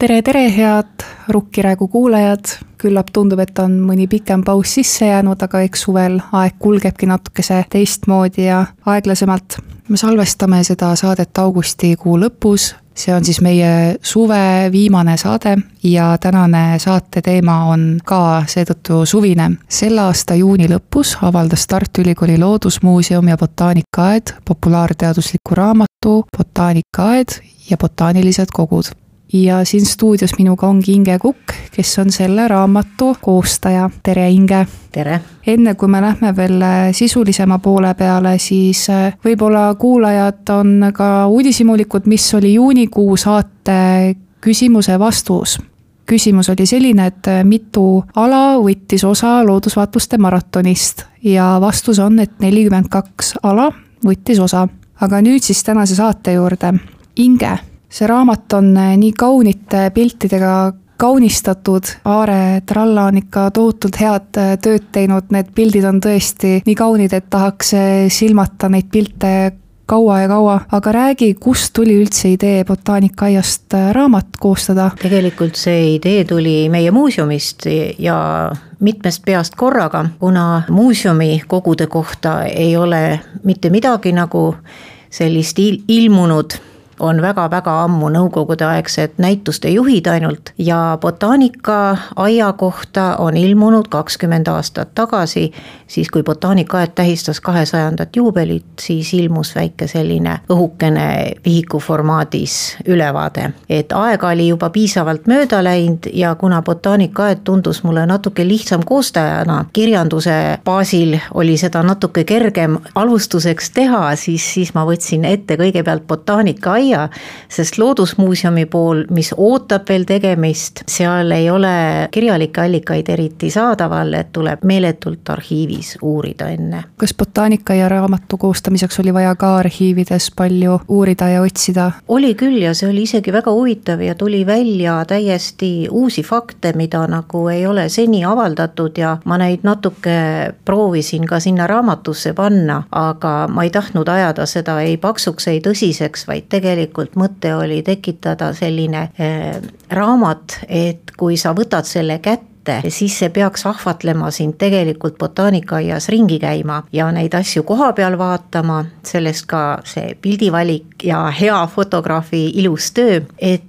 tere, tere, head Rukkiraegu kuulajad, küllap tundub, et on mõni pikem paus sisse jäänud, aga eks suvel aeg kulgebki natukese teistmoodi ja aeglasemalt. me salvestame seda saadet augustikuu lõpus, see on siis meie suve viimane saade ja tänane saate teema on ka seetõttu suvine. selle aasta juuni lõpus avaldas Tartu Ülikooli Loodusmuuseum ja Botaanikaaed populaarteadusliku raamatu Botaanikaaed ja botaanilised kogud ja siin stuudios minuga ongi Inge Kukk, kes on selle raamatu koostaja. tere, Inge! tere! enne kui me lähme veel sisulisema poole peale, siis äh, võib-olla kuulajad on ka uudishimulikud, mis oli juunikuu saate küsimuse vastus küsimus oli selline, et äh, mitu ala võttis osa loodusvaatluste maratonist ja vastus on, et nelikümmend kaks ala võttis osa. aga nüüd siis tänase saate juurde. Inge see raamat on eh, nii kaunite piltidega kaunistatud, Aare Tralla on ikka tohutult head eh, tööd teinud, need pildid on tõesti nii kaunid, et tahaks eh, silmata neid pilte kaua ja kaua, aga räägi, kust tuli üldse idee botaanikaaiast raamat koostada? tegelikult see idee tuli meie muuseumist ja mitmest peast korraga, kuna muuseumi kogude kohta ei ole mitte midagi nagu sellist il ilmunud on väga-väga ammu nõukogudeaegsed näituste juhid ainult ja botaanikaaia kohta on ilmunud kakskümmend aastat tagasi, siis kui botaanikaaed tähistas kahesajandat juubelit, siis ilmus väike selline õhukene vihiku formaadis ülevaade. et aega oli juba piisavalt mööda läinud ja kuna botaanikaaed tundus mulle natuke lihtsam koostajana, kirjanduse baasil oli seda natuke kergem alustuseks teha, siis, siis ma võtsin ette kõigepealt botaanikaaia leia, sest Loodusmuuseumi pool, mis ootab veel tegemist, seal ei ole kirjalikke allikaid eriti saadaval, et tuleb meeletult arhiivis uurida enne. kas botaanika ja raamatu koostamiseks oli vaja ka arhiivides palju uurida ja otsida? oli küll ja see oli isegi väga huvitav ja tuli välja täiesti uusi fakte, mida nagu ei ole seni avaldatud ja ma neid natuke proovisin ka sinna raamatusse panna, aga ma ei tahtnud ajada seda ei paksuks, ei tõsiseks, vaid tegelikult tegelikult mõte oli tekitada selline äh, raamat, et kui sa võtad selle kätte, siis see peaks ahvatlema sind tegelikult botaanikaaias ringi käima ja neid asju koha peal vaatama, sellest ka see pildivalik ja hea fotograafi ilus töö, et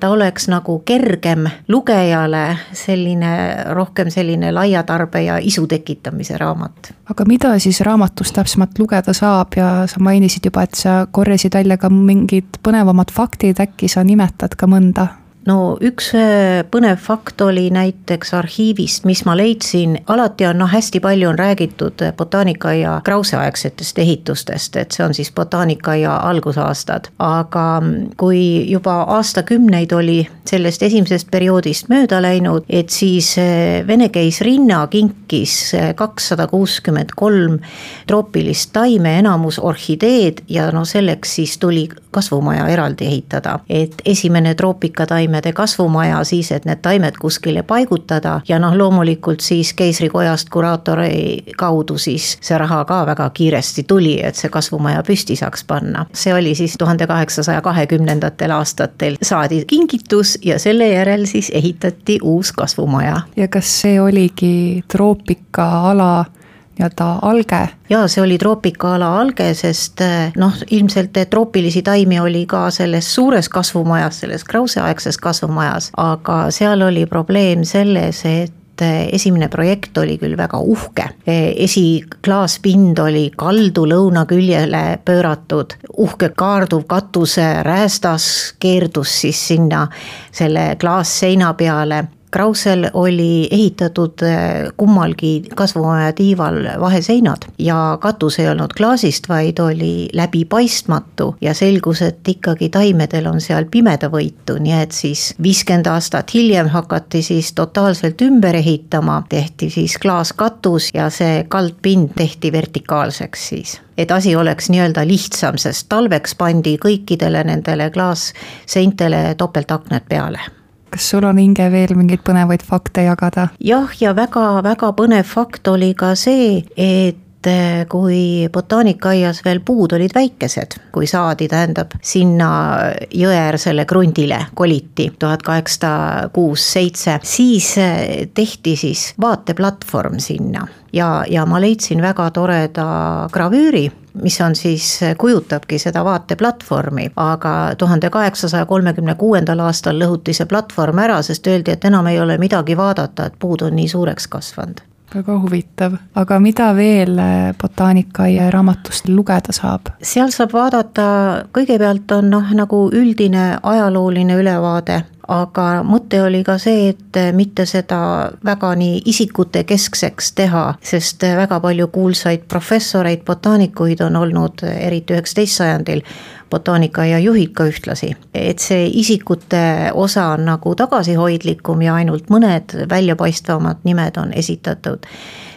ta oleks nagu kergem lugejale, selline rohkem selline laia tarbe ja isu tekitamise raamat. aga mida siis raamatust täpsemalt lugeda saab ja sa mainisid juba, et sa korjasid välja ka mingid põnevamad faktid, äkki sa nimetad ka mõnda? No üks äh, põnev fakt oli näiteks arhiivist, mis ma leidsin, alati on noh, hästi palju on räägitud botaanikaaia Krause-aegsetest ehitustest, et see on siis botaanikaaia algusaastad. aga kui juba aastakümneid oli sellest esimesest perioodist mööda läinud, et siis äh, vene keisrinna kinkis äh, kakssada kuuskümmend kolm troopilist taime, enamus orhideed ja no selleks siis tuli kasvumaja eraldi ehitada, et esimene troopikataim taimede kasvumaja siis, et need taimed kuskile paigutada ja noh, loomulikult siis keisrikojast kuraatori kaudu siis see raha ka väga kiiresti tuli, et see kasvumaja püsti saaks panna. see oli siis tuhande kaheksasaja kahekümnendatel aastatel saadi kingitus ja selle järel siis ehitati uus kasvumaja. ja kas see oligi troopikaala nii-öelda alge. jaa, see oli troopikaala alge, sest eh, noh, ilmselt troopilisi taimi oli ka selles suures kasvumajas, selles Krause-aegses kasvumajas, aga seal oli probleem selles, et eh, esimene projekt oli küll väga uhke, eh, esiklaaspind oli kaldu lõunaküljele pööratud, uhke kaarduv katuse räästas keerdus siis sinna selle klaasseina peale Krausel oli ehitatud äh, kummalgi kasvumaja tiival vaheseinad ja katus ei olnud klaasist, vaid oli läbipaistmatu ja selgus, et ikkagi taimedel on seal pimedavõitu, nii et siis viiskümmend aastat hiljem hakati siis totaalselt ümber ehitama, tehti siis klaaskatus ja see kaldpind tehti vertikaalseks siis. Et asi oleks nii-öelda lihtsam, sest talveks pandi kõikidele nendele klaasseintele topeltaknad peale kas sul on, Inge, veel mingeid põnevaid fakte jagada? jah, ja väga-väga põnev fakt oli ka see, et et kui botaanikaaias veel puud olid väikesed, kui saadi, tähendab, sinna jõeäärsele krundile koliti tuhat kaheksasada kuus, seitse, siis tehti siis vaateplatvorm sinna ja, ja ma leidsin väga toreda gravüüri mis on siis, kujutabki seda vaateplatvormi, aga tuhande kaheksasaja kolmekümne kuuendal aastal lõhuti see platvorm ära, sest öeldi, et enam ei ole midagi vaadata, et puud on nii suureks kasvanud. Väga huvitav, aga mida veel botaanikaaia raamatust lugeda saab? seal saab vaadata, kõigepealt on noh, nagu üldine ajalooline ülevaade aga mõte oli ka see, et mitte seda väga nii isikute keskseks teha, sest väga palju kuulsaid professoreid, botaanikuid on olnud, eriti üheksateist sajandil, botaanikaaia juhid ka ühtlasi. et see isikute osa on nagu tagasihoidlikum ja ainult mõned väljapaistvamad nimed on esitatud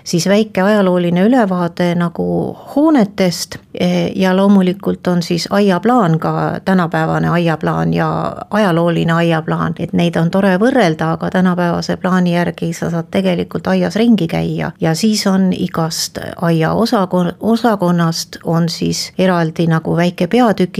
siis väike ajalooline ülevaade nagu hoonetest e, ja loomulikult on siis aiaplaan ka tänapäevane aiaplaan ja ajalooline aiaplaan, et neid on tore võrrelda, aga tänapäevase plaani järgi sa saad tegelikult aias ringi käia ja siis on igast aia osakon-, osakonnast on siis eraldi nagu väike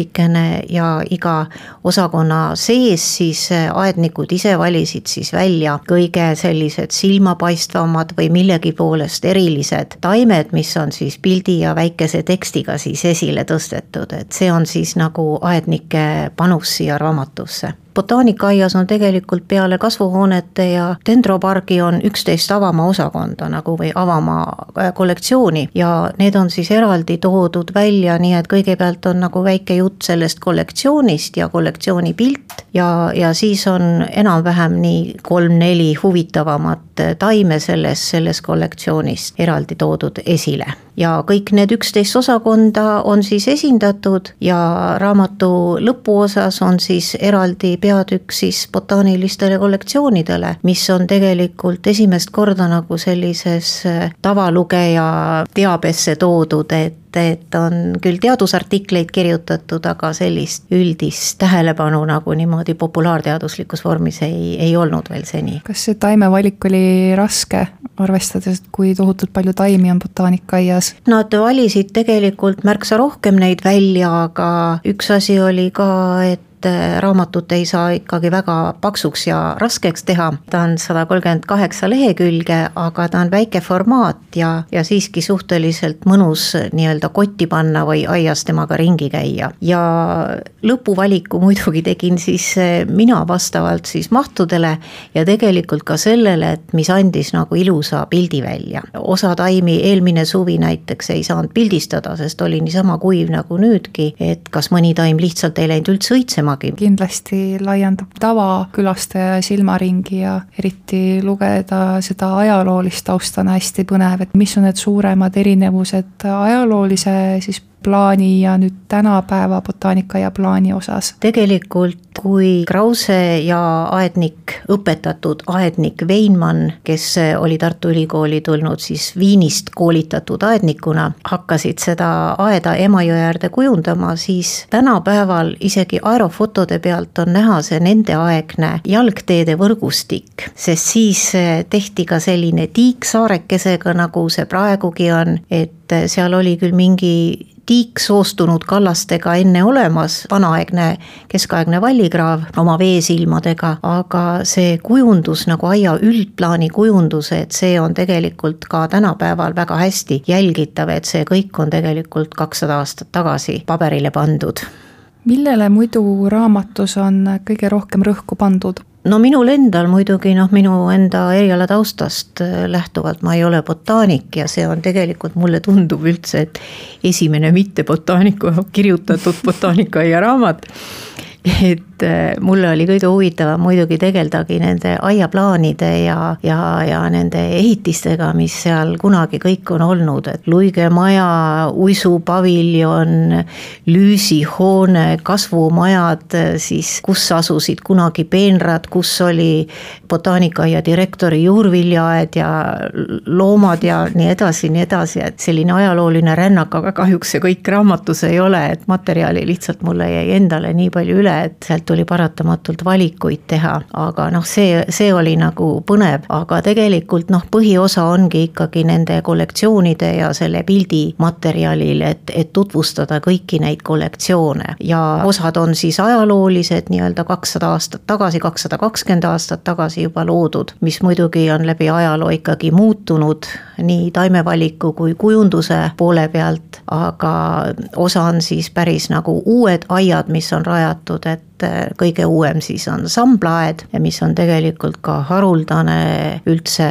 peatükikene ja iga osakonna sees siis aednikud ise valisid siis välja kõige sellised silmapaistvamad või millegi poolest erilised taimed, mis on siis pildi ja väikese tekstiga siis esile tõstetud, et see on siis nagu aednike panus siia raamatusse. Botaanikaaias on tegelikult peale kasvuhoonete ja dendropargi on üksteist avamaa osakonda nagu või avamaa äh, kollektsiooni. Ja need on siis eraldi toodud välja, nii et kõigepealt on nagu väike jutt sellest kollektsioonist ja kollektsiooni pilt ja, ja siis on enam-vähem nii kolm-neli huvitavamat taime selles, selles kollektsioonis eraldi toodud esile. Ja kõik need üksteist osakonda on siis esindatud ja raamatu lõpuosas on siis eraldi peatükk siis botaanilistele kollektsioonidele, mis on tegelikult esimest korda nagu sellises tavalugeja teabesse toodud, et et on küll teadusartikleid kirjutatud, aga sellist üldist tähelepanu nagu niimoodi populaarteaduslikus vormis ei, ei olnud veel seni. kas see taimevalik oli raske, arvestades, kui tohutult palju taimi on botaanikaaias? Nad valisid tegelikult märksa rohkem neid välja, aga üks asi oli ka, et et äh, raamatut ei saa ikkagi väga paksuks ja raskeks teha. ta on sada kolmkümmend kaheksa lehekülge, aga ta on väike formaat ja, ja siiski suhteliselt mõnus nii-öelda kotti panna või aias temaga ringi käia. ja lõpuvaliku muidugi tegin siis äh, mina vastavalt siis mahtudele ja tegelikult ka sellele, et mis andis nagu ilusa pildi välja. osa taimi eelmine suvi näiteks ei saanud pildistada, sest oli niisama kuiv nagu nüüdki, et kas mõni taim lihtsalt ei läinud üldse õitsema kunagi. kindlasti laiendab tavakülastaja silmaringi ja eriti lugeda seda ajaloolist tausta on hästi põnev, et mis on need suuremad erinevused ajaloolise siis plaani ja nüüd tänapäeva botaanikaaia plaani osas? tegelikult kui Krause ja aednik, õpetatud aednik Veinmann, kes oli Tartu Ülikooli tulnud siis Viinist koolitatud aednikuna, hakkasid seda aeda Emajõe äärde kujundama, siis tänapäeval isegi aerofotode pealt on näha see nendeaegne jalgteede võrgustik, sest siis tehti ka selline tiik saarekesega, nagu see praegugi on, et seal oli küll mingi tiik soostunud kallastega enne olemas, vanaaegne keskaegne vallikraav oma veesilmadega, aga see kujundus nagu aia üldplaani kujundus, et see on tegelikult ka tänapäeval väga hästi jälgitav, et see kõik on tegelikult kakssada aastat tagasi paberile pandud millele muidu raamatus on kõige rohkem rõhku pandud? No minul endal muidugi noh, minu enda eriala taustast äh, lähtuvalt ma ei ole botaanik ja see on tegelikult mulle tundub üldse, et esimene mitte botaaniku kirjutatud botaanikaaia raamat et äh, mulle oli kõige huvitavam muidugi tegeldagi nende aiaplaanide ja, ja, ja nende ehitistega, mis seal kunagi kõik on olnud, et Luige maja, uisupaviljon, lüüsihoone, kasvumajad, siis kus asusid kunagi peenrad, kus oli botaanikaaia direktori juurviljaaed ja loomad ja nii edasi, nii edasi, et selline ajalooline rännak, aga kahjuks see kõik raamatus ei ole, et materjali lihtsalt mulle jäi endale nii palju üle et sealt tuli paratamatult valikuid teha, aga noh, see, see oli nagu põnev, aga tegelikult noh, põhiosa ongi ikkagi nende kollektsioonide ja selle pildimaterjalil, et, et tutvustada kõiki neid kollektsioone. Ja osad on siis ajaloolised nii-öelda kakssada aastat tagasi, kakssada kakskümmend aastat tagasi juba loodud, mis muidugi on läbi ajaloo ikkagi muutunud nii taimevaliku kui kujunduse poole pealt, aga osa on siis päris nagu uued aiad, mis on rajatud, et äh, kõige uuem siis on samblaaed, mis on tegelikult ka haruldane üldse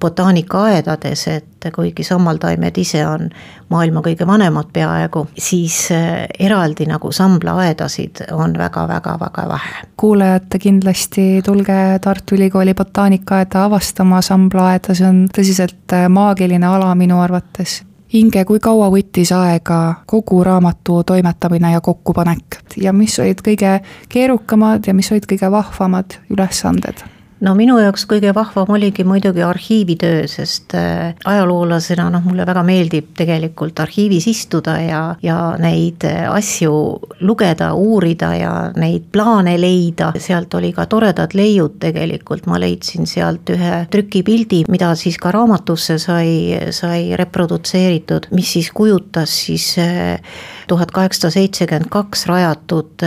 botaanikaaedades, et kuigi sammaltaimed ise on maailma kõige vanemad peaaegu, siis äh, eraldi nagu samblaaedasid on väga-väga-väga vähe. kuulajad kindlasti tulge Tartu Ülikooli botaanikaaeda avastama samblaaeda, see on tõsiselt äh, maagiline ala minu arvates Inge, kui kaua võttis aega kogu raamatu toimetamine ja kokkupanek ja mis olid kõige keerukamad ja mis olid kõige vahvamad ülesanded? No minu jaoks kõige vahvam oligi muidugi arhiivitöö, sest äh, ajaloolasena noh, mulle väga meeldib tegelikult arhiivis istuda ja, ja neid äh, asju lugeda, uurida ja neid plaane leida. sealt oli ka toredad leiud tegelikult, ma leidsin sealt ühe trükipildi, mida siis ka raamatusse sai, sai reprodutseeritud, mis siis kujutas siis äh, tuhat kaheksasada seitsekümmend kaks rajatud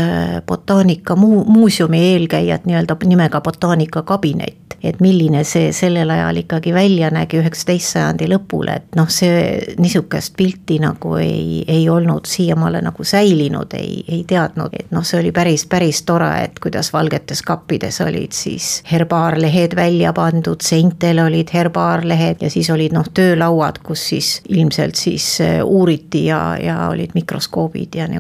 botaanika muu-, muuseumi eelkäijat nii-öelda nimega botaanika kabinet kabinet, et milline see sellel ajal ikkagi välja nägi üheksateist sajandi lõpul, et noh, see niisugust pilti nagu ei, ei olnud siiamaale nagu säilinud, ei, ei teadnud, et noh, see oli päris, päris tore, et kuidas valgetes kappides olid siis herbaarlehed välja pandud, seintel olid herbaarlehed ja siis olid noh, töölauad, kus siis ilmselt siis äh, uuriti ja, ja olid mikroskoobid ja niisugune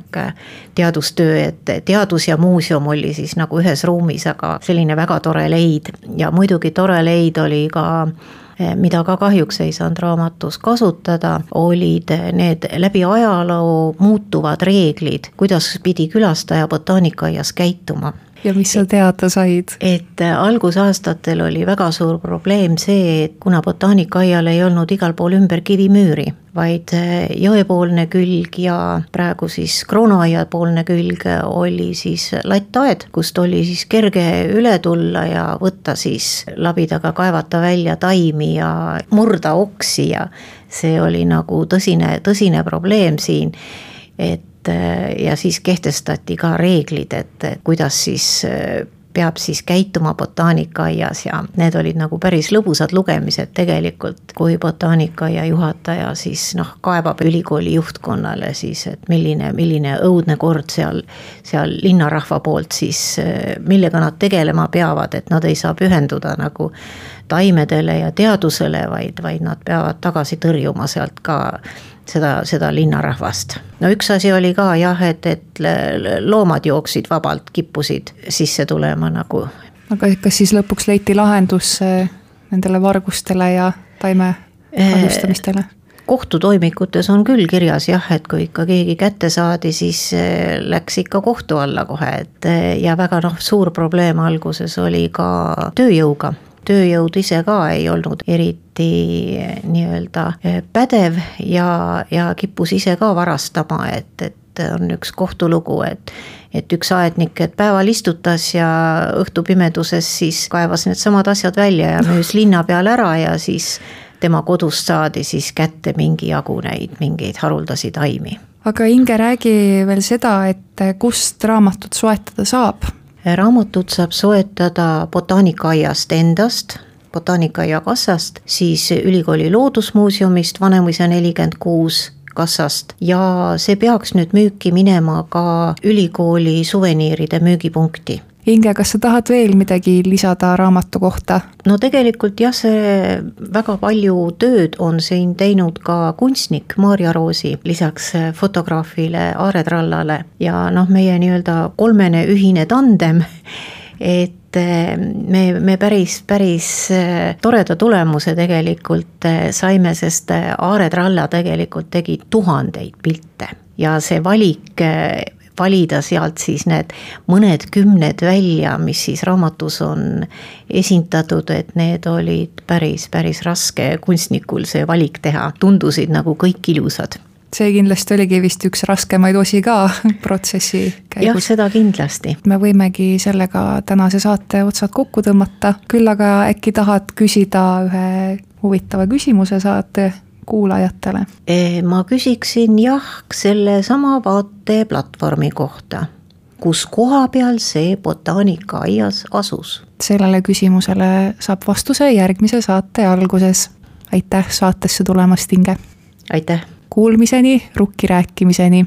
teadustöö, et teadus ja muuseum oli siis nagu ühes ruumis, aga selline väga tore leid ja muidugi tore leid oli ka eh, mida ka kahjuks ei saanud raamatus kasutada, olid need läbi ajaloo muutuvad reeglid, kuidas pidi külastaja botaanikaaias käituma ja mis sa teada said? et algusaastatel oli väga suur probleem see, et kuna botaanikaaial ei olnud igal pool ümber kivimüüri, vaid eh, jõepoolne külg ja praegu siis Kroonoaia poolne külg oli siis lattaed, kust oli siis kerge üle tulla ja võtta siis labidaga kaevata välja taimi ja murda oksi ja see oli nagu tõsine, tõsine probleem siin. Et et ja siis kehtestati ka reeglid, et kuidas siis peab siis käituma botaanikaaias ja need olid nagu päris lõbusad lugemised tegelikult, kui botaanikaaia juhataja siis noh, kaebab ülikooli juhtkonnale siis, et milline, milline õudne kord seal, seal linnarahva poolt siis, millega nad tegelema peavad, et nad ei saa pühenduda nagu taimedele ja teadusele, vaid, vaid nad peavad tagasi tõrjuma sealt ka seda, seda linnarahvast. no üks asi oli ka jah, et, et loomad jooksid vabalt, kippusid sisse tulema nagu. aga kas siis lõpuks leiti lahendus nendele vargustele ja taime kahjustamistele? kohtutoimikutes on küll kirjas jah, et kui ikka keegi kätte saadi, siis eh, läks ikka kohtu alla kohe, et ja väga noh, suur probleem alguses oli ka tööjõuga tööjõud ise ka ei olnud eriti eh, nii-öelda eh, pädev ja, ja kippus ise ka varastama, et, et on üks kohtulugu, et et üks aednik, et päeval istutas ja õhtupimeduses siis kaevas needsamad asjad välja ja müüs linna peale ära ja siis tema kodust saadi siis kätte mingi jagu neid mingeid haruldasi taimi. aga Inge, räägi veel seda, et kust raamatut soetada saab raamatut saab soetada botaanikaaiast endast, botaanikaaia kassast, siis ülikooli loodusmuuseumist Vanemuise nelikümmend kuus kassast. Ja see peaks nüüd müüki minema ka ülikooli suveniiride müügipunkti Inge, kas sa tahad veel midagi lisada raamatu kohta? no tegelikult jah, see väga palju tööd on siin teinud ka kunstnik Maarja Roosi, lisaks fotograafile Aare Trallale ja noh, meie nii-öelda kolmene ühine tandem et eh, me, me päris, päris eh, toreda tulemuse tegelikult eh, saime, sest Aare Tralla tegelikult tegi tuhandeid pilte ja see valik valida sealt siis need mõned kümned välja, mis siis raamatus on esindatud, et need olid päris, päris raske kunstnikul see valik teha, tundusid nagu kõik ilusad see kindlasti oligi vist üks raskemaid osi ka protsessi jah, käigus. seda kindlasti. me võimegi sellega tänase saate otsad kokku tõmmata, küll aga äkki tahad küsida ühe huvitava küsimuse saate kuulajatele? Eh, ma küsiksin jah, sellesama vaateplatvormi kohta. kus koha peal see botaanikaaias asus? sellele küsimusele saab vastuse järgmise saate alguses. aitäh saatesse tulemast, Inge! aitäh Kuulmiseni, rukki rääkimiseni